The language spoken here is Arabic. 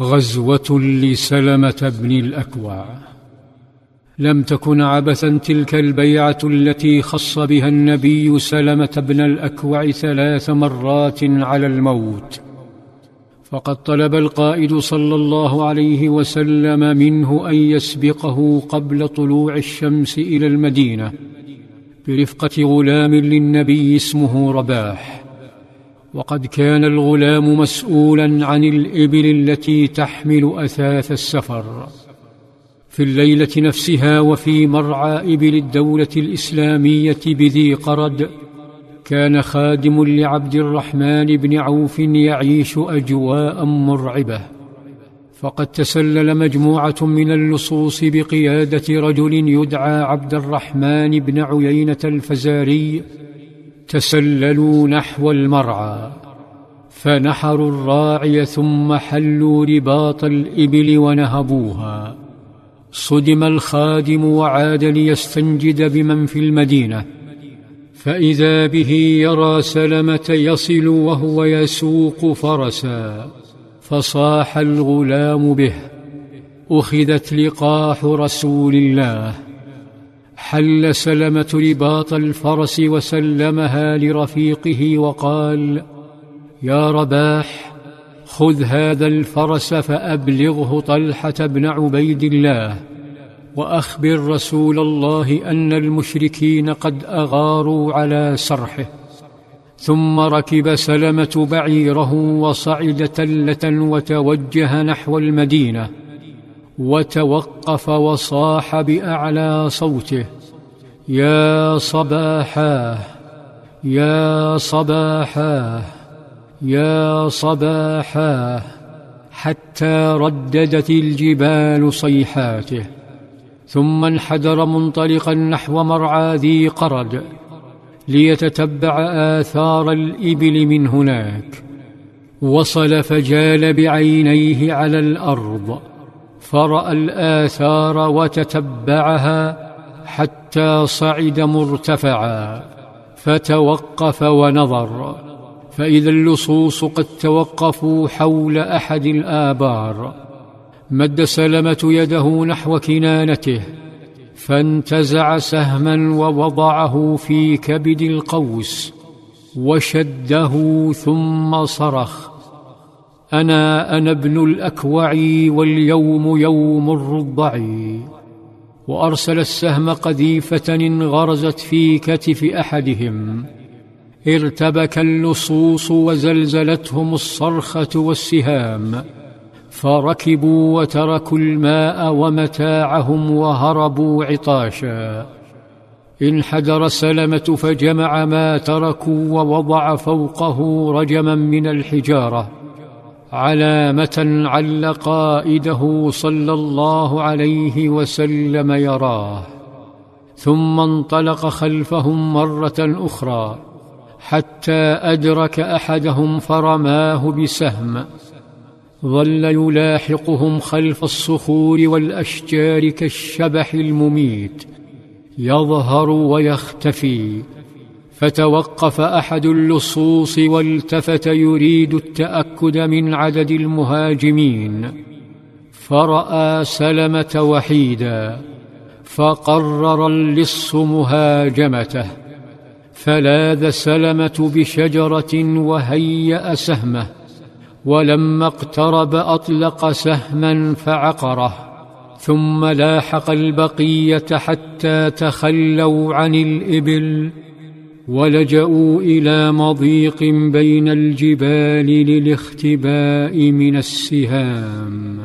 غزوة لسلمة بن الأكوع. لم تكن عبثا تلك البيعة التي خص بها النبي سلمة بن الأكوع ثلاث مرات على الموت. فقد طلب القائد صلى الله عليه وسلم منه أن يسبقه قبل طلوع الشمس إلى المدينة برفقة غلام للنبي اسمه رباح. وقد كان الغلام مسؤولا عن الإبل التي تحمل أثاث السفر. في الليلة نفسها وفي مرعى إبل الدولة الإسلامية بذي قرد كان خادم لعبد الرحمن بن عوف يعيش أجواء مرعبة. فقد تسلل مجموعة من اللصوص بقيادة رجل يدعى عبد الرحمن بن عيينة الفزاري تسللوا نحو المرعى فنحروا الراعي ثم حلوا رباط الإبل ونهبوها. صدم الخادم وعاد ليستنجد بمن في المدينة فإذا به يرى سلمة يصل وهو يسوق فرسا فصاح الغلام به أخذت لقاح رسول الله. حل سلمة رباط الفرس وسلمها لرفيقه وقال يا رباح خذ هذا الفرس فأبلغه طلحة بن عبيد الله وأخبر رسول الله أن المشركين قد أغاروا على سرحه ثم ركب سلمة بعيره وصعد تلة وتوجه نحو المدينة وتوقف وصاح بأعلى صوته. يا صباحاه يا صباحاه يا صباحاه حتى رددت الجبال صيحاته. ثم انحدر منطلقا نحو مرعى ذي قرد ليتتبع آثار الإبل من هناك. وصل فجال بعينيه على الأرض. فرأى الآثار وتتبعها حتى صعد مرتفعا فتوقف ونظر فإذا اللصوص قد توقفوا حول أحد الآبار. مد سلمة يده نحو كنانته فانتزع سهما ووضعه في كبد القوس وشده ثم صرخ أنا أنا ابن الأكوع واليوم يوم الرضع. وأرسل السهم قذيفة انغرزت في كتف أحدهم. ارتبك اللصوص وزلزلتهم الصرخة والسهام. فركبوا وتركوا الماء ومتاعهم وهربوا عطاشا. انحدر سلمه فجمع ما تركوا ووضع فوقه رجما من الحجارة. علامة عل قائده صلى الله عليه وسلم يراه. ثم انطلق خلفهم مرة أخرى حتى أدرك أحدهم فرماه بسهم. ظل يلاحقهم خلف الصخور والأشجار كالشبح المميت. يظهر ويختفي. فتوقف أحد اللصوص والتفت يريد التأكد من عدد المهاجمين. فرأى سلمة وحيدا فقرر اللص مهاجمته. فلاذ سلمة بشجرة وهيأ سهمه ولما اقترب أطلق سهما فعقره. ثم لاحق البقية حتى تخلوا عن الإبل. ولجأوا إلى مضيق بين الجبال للاختباء من السهام.